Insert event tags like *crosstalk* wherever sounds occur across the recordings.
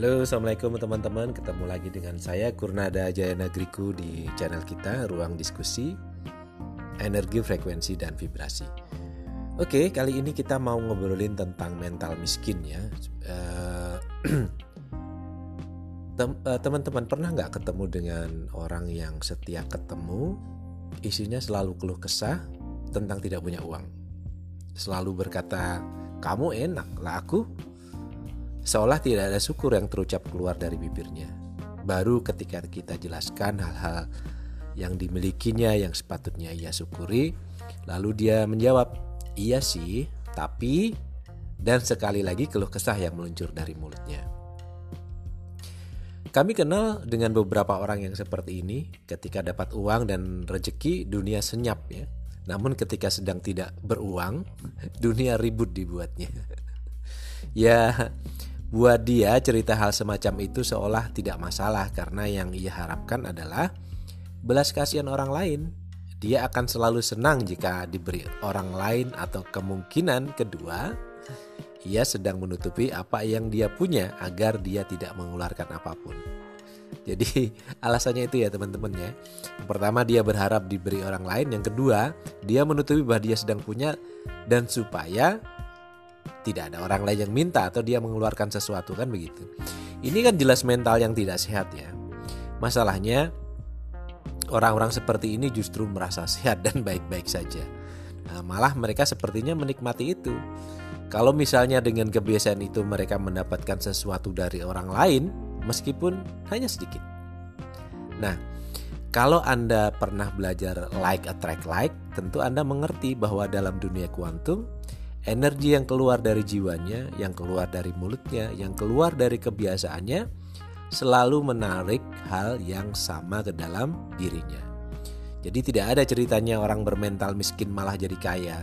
Halo Assalamualaikum teman-teman. Ketemu lagi dengan saya Kurnada Jaya Negriku di channel kita Ruang Diskusi Energi, Frekuensi, dan Vibrasi. Oke kali ini kita mau ngobrolin tentang mental miskin ya. Eh, *clears throat* eh, Teman-teman pernah nggak ketemu dengan orang yang setiap ketemu Isinya selalu keluh kesah tentang tidak punya uang? Selalu berkata kamu enak lah aku Seolah tidak ada syukur yang terucap keluar dari bibirnya. Baru ketika kita jelaskan hal-hal yang dimilikinya yang sepatutnya ia syukuri, lalu dia menjawab, "Iya sih, tapi..." Dan sekali lagi keluh kesah yang meluncur dari mulutnya. Kami kenal dengan beberapa orang yang seperti ini ketika dapat uang dan rejeki dunia senyap ya. Namun ketika sedang tidak beruang, *laughs* dunia ribut dibuatnya. *laughs* ya, Buat dia cerita hal semacam itu seolah tidak masalah karena yang ia harapkan adalah belas kasihan orang lain. Dia akan selalu senang jika diberi orang lain atau kemungkinan kedua ia sedang menutupi apa yang dia punya agar dia tidak mengeluarkan apa pun. Jadi *laughs* alasannya itu ya teman-teman ya. Yang pertama dia berharap diberi orang lain, yang kedua dia menutupi bahwa dia sedang punya dan supaya tidak ada orang lain yang minta atau dia mengeluarkan sesuatu kan begitu. Ini kan jelas mental yang tidak sehat ya. Masalahnya orang-orang seperti ini justru merasa sehat dan baik-baik saja. Nah, malah mereka sepertinya menikmati itu. Kalau misalnya dengan kebiasaan itu mereka mendapatkan sesuatu dari orang lain meskipun hanya sedikit. Nah, kalau Anda pernah belajar like attract like, tentu Anda mengerti bahwa dalam dunia kuantum energi yang keluar dari jiwanya, yang keluar dari mulutnya, yang keluar dari kebiasaannya selalu menarik hal yang sama ke dalam dirinya. Jadi tidak ada ceritanya orang bermental miskin malah jadi kaya.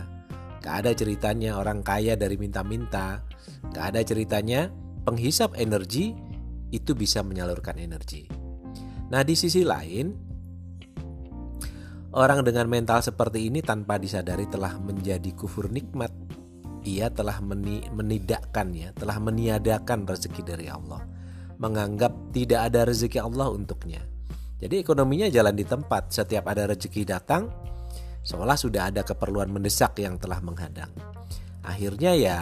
Gak ada ceritanya orang kaya dari minta-minta. Gak ada ceritanya penghisap energi itu bisa menyalurkan energi. Nah di sisi lain, orang dengan mental seperti ini tanpa disadari telah menjadi kufur nikmat ia telah meni menidakkannya, telah meniadakan rezeki dari Allah, menganggap tidak ada rezeki Allah untuknya. Jadi ekonominya jalan di tempat, setiap ada rezeki datang, seolah sudah ada keperluan mendesak yang telah menghadang. Akhirnya ya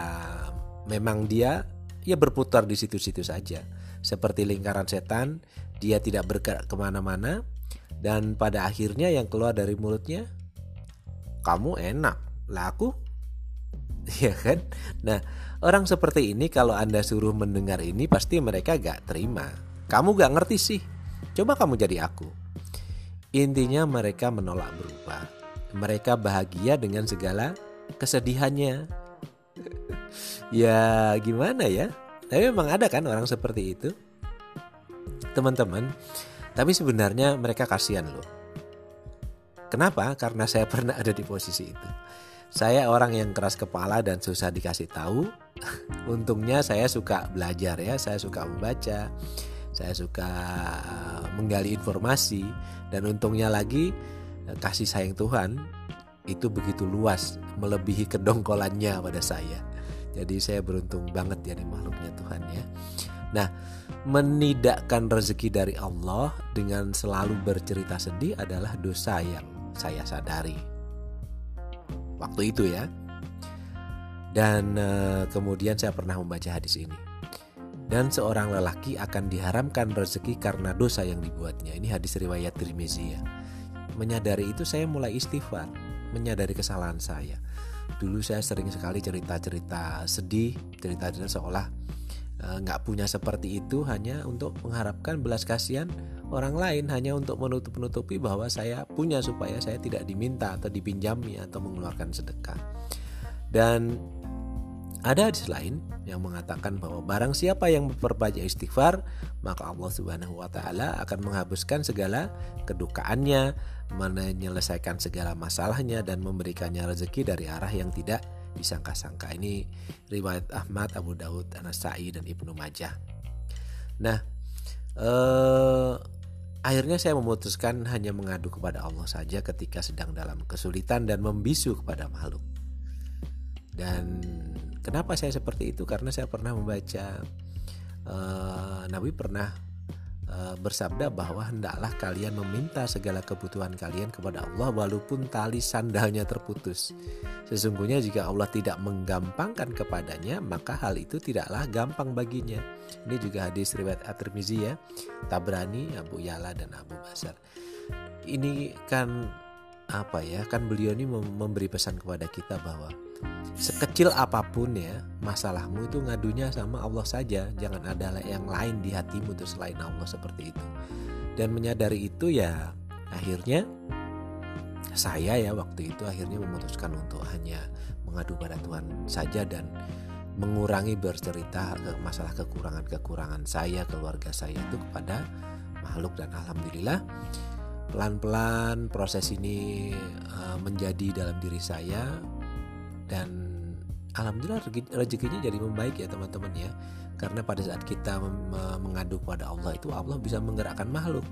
memang dia ya berputar di situ-situ saja. Seperti lingkaran setan, dia tidak bergerak ke mana-mana, dan pada akhirnya yang keluar dari mulutnya, kamu enak, lah aku *laughs* ya kan? Nah, orang seperti ini kalau Anda suruh mendengar ini pasti mereka gak terima. Kamu gak ngerti sih. Coba kamu jadi aku. Intinya mereka menolak berubah. Mereka bahagia dengan segala kesedihannya. *laughs* ya gimana ya? Tapi memang ada kan orang seperti itu. Teman-teman, tapi sebenarnya mereka kasihan loh. Kenapa? Karena saya *laughs* pernah ada di posisi itu. Saya orang yang keras kepala dan susah dikasih tahu. *laughs* Untungnya saya suka belajar ya, saya suka membaca, saya suka eh, menggali informasi dan untungnya lagi eh, kasih sayang Tuhan itu begitu luas melebihi kedongkolannya pada saya. Jadi saya beruntung banget ya makhluknya Tuhan ya. Nah, menidakkan rezeki dari Allah dengan selalu bercerita sedih adalah dosa yang saya sadari waktu itu ya. Dan uh, kemudian saya pernah membaca hadis ini. Dan seorang lelaki akan diharamkan rezeki karena dosa yang dibuatnya. Ini hadis riwayat Tirmizi ya. Menyadari itu saya mulai istighfar, menyadari kesalahan saya. Dulu saya sering sekali cerita-cerita sedih, cerita-cerita seolah eh, nggak punya seperti itu hanya untuk mengharapkan belas kasihan orang lain hanya untuk menutup-nutupi bahwa saya punya supaya saya tidak diminta atau dipinjami atau mengeluarkan sedekah. Dan ada hadis lain yang mengatakan bahwa barang siapa yang memperbanyak istighfar, maka Allah Subhanahu wa taala akan menghapuskan segala kedukaannya, menyelesaikan segala masalahnya dan memberikannya rezeki dari arah yang tidak disangka-sangka. Ini riwayat Ahmad, Abu Daud, Anasai dan Ibnu Majah. Nah, eh Akhirnya saya memutuskan hanya mengadu kepada Allah saja ketika sedang dalam kesulitan dan membisu kepada makhluk. Dan kenapa saya seperti itu? Karena saya pernah membaca uh, Nabi pernah bersabda bahwa hendaklah kalian meminta segala kebutuhan kalian kepada Allah walaupun tali sandalnya terputus. Sesungguhnya jika Allah tidak menggampangkan kepadanya, maka hal itu tidaklah gampang baginya. Ini juga hadis riwayat At-Tirmizi ya, Tabrani, Abu Yala dan Abu Basar. Ini kan apa ya? Kan beliau ini memberi pesan kepada kita bahwa sekecil apa pun ya masalahmu itu ngadunya sama Allah saja, jangan ada yang lain di hatimu itu selain Allah seperti itu. Dan menyadari itu ya akhirnya saya ya waktu itu akhirnya memutuskan untuk hanya mengadu pada Tuhan saja dan mengurangi bercerita masalah kekurangan-kekurangan saya, keluarga saya itu kepada makhluk dan alhamdulillah pelan-pelan proses ini uh, menjadi dalam diri saya. Dan alhamdulillah rezekinya jadi membaik ya teman-teman ya. Karena pada saat kita mengadu pada Allah itu Allah bisa menggerakkan makhluk.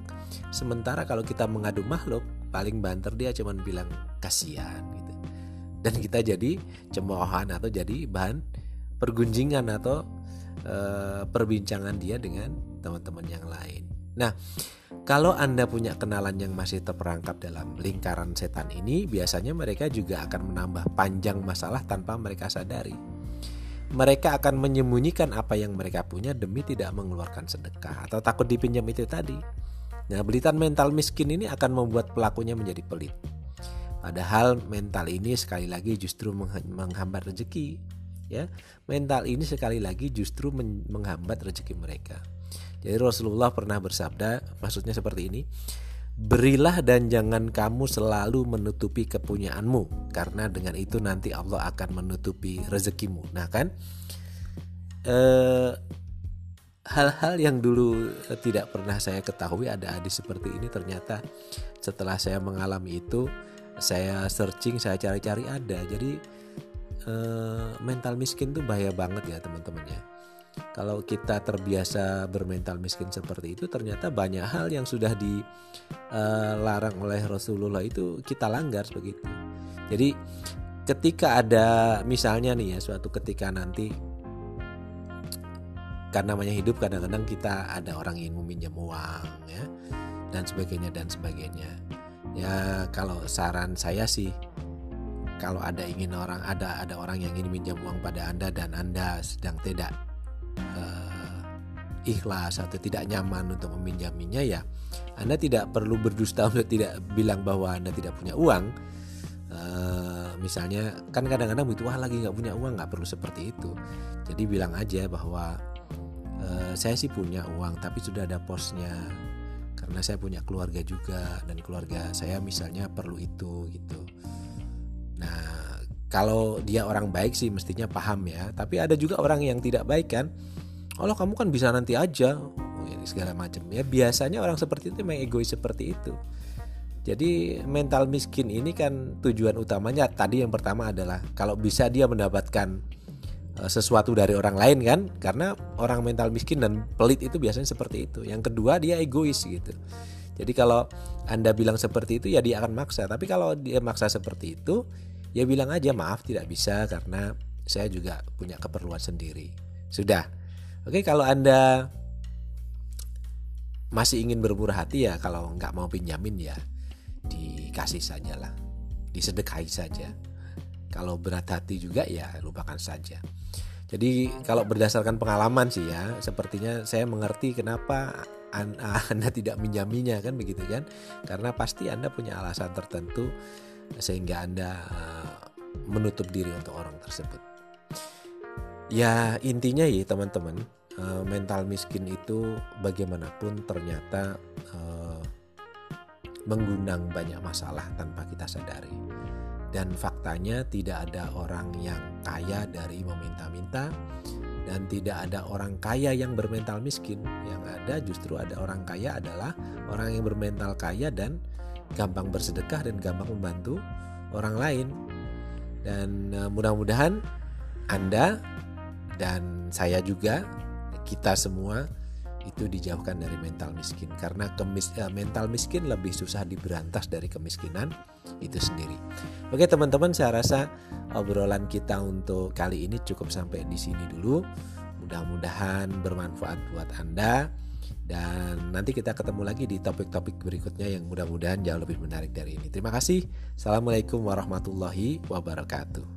Sementara kalau kita mengadu makhluk paling banter dia cuma bilang kasihan gitu. Dan kita jadi cemoohan atau jadi bahan pergunjingan atau e, perbincangan dia dengan teman-teman yang lain. Nah kalau Anda punya kenalan yang masih terperangkap dalam lingkaran setan ini, biasanya mereka juga akan menambah panjang masalah tanpa mereka sadari. Mereka akan menyembunyikan apa yang mereka punya demi tidak mengeluarkan sedekah atau takut dipinjam itu tadi. Nah, belitan mental miskin ini akan membuat pelakunya menjadi pelit. Padahal mental ini sekali lagi justru menghambat rezeki, ya. Mental ini sekali lagi justru menghambat rezeki mereka. Jadi Rasulullah pernah bersabda, maksudnya seperti ini, berilah dan jangan kamu selalu menutupi kepunyaanmu, karena dengan itu nanti Allah akan menutupi rezekimu. Nah kan, eh, hal-hal yang dulu tidak pernah saya ketahui ada hadis seperti ini ternyata setelah saya mengalami itu saya searching saya cari-cari ada. Jadi eh, mental miskin tuh bahaya banget ya teman-teman ya kalau kita terbiasa bermental miskin seperti itu ternyata banyak hal yang sudah dilarang oleh Rasulullah itu kita langgar begitu. Jadi ketika ada misalnya nih ya suatu ketika nanti karena namanya hidup kadang-kadang kita ada orang ingin meminjam uang ya dan sebagainya dan sebagainya. Ya kalau saran saya sih kalau ada ingin orang ada ada orang yang ingin minjam uang pada Anda dan Anda sedang tidak uh, ikhlas atau tidak nyaman untuk meminjaminya ya Anda tidak perlu berdusta *laughs* untuk tidak bilang bahwa Anda tidak punya uang. Uh, misalnya kan kadang-kadang butuh wah lagi nggak punya uang nggak perlu seperti itu. Jadi bilang aja bahwa uh, saya sih punya uang tapi sudah ada posnya karena saya punya keluarga juga dan keluarga saya misalnya perlu itu gitu. Nah kalau dia orang baik sih mestinya paham ya. Tapi ada juga orang yang tidak baik kan. Kalau kamu kan bisa nanti aja. Oh, segala macam. Ya biasanya orang seperti itu memang egois seperti itu. Jadi mental miskin ini kan tujuan utamanya. Tadi yang pertama adalah kalau bisa dia mendapatkan eh, sesuatu dari orang lain kan. Karena orang mental miskin dan pelit itu biasanya seperti itu. Yang kedua dia egois gitu. Jadi kalau anda bilang seperti itu ya dia akan maksa. Tapi kalau dia maksa seperti itu ya bilang aja maaf tidak bisa karena saya juga punya keperluan sendiri. Sudah. Oke, kalau Anda masih ingin bermurah hati ya kalau nggak mau pinjamin ya dikasih saja lah. Disedekahi saja. Kalau berat hati juga ya lupakan saja. Jadi kalau berdasarkan pengalaman sih ya, sepertinya saya mengerti kenapa *laughs* Anda tidak minjaminya kan begitu kan? Karena pasti Anda punya alasan tertentu sehingga Anda eh, menutup diri untuk orang tersebut. Ya intinya ya teman-teman eh, mental miskin itu bagaimanapun ternyata eh, mengundang banyak masalah tanpa kita sadari. Dan faktanya tidak ada orang yang kaya dari meminta-minta dan tidak ada orang kaya yang bermental miskin. Yang ada justru ada orang kaya adalah orang yang bermental kaya dan gampang bersedekah dan gampang membantu orang lain. Dan uh, mudah-mudahan Anda dan saya juga kita semua itu dijauhkan dari mental miskin karena kemis, uh, mental miskin lebih susah diberantas dari kemiskinan itu sendiri. Oke teman-teman saya rasa obrolan kita untuk kali ini cukup sampai di sini dulu. Mudah-mudahan bermanfaat buat Anda dan nanti kita ketemu lagi di topik-topik berikutnya yang mudah-mudahan jauh lebih menarik dari ini. Terima kasih. Assalamualaikum warahmatullahi wabarakatuh.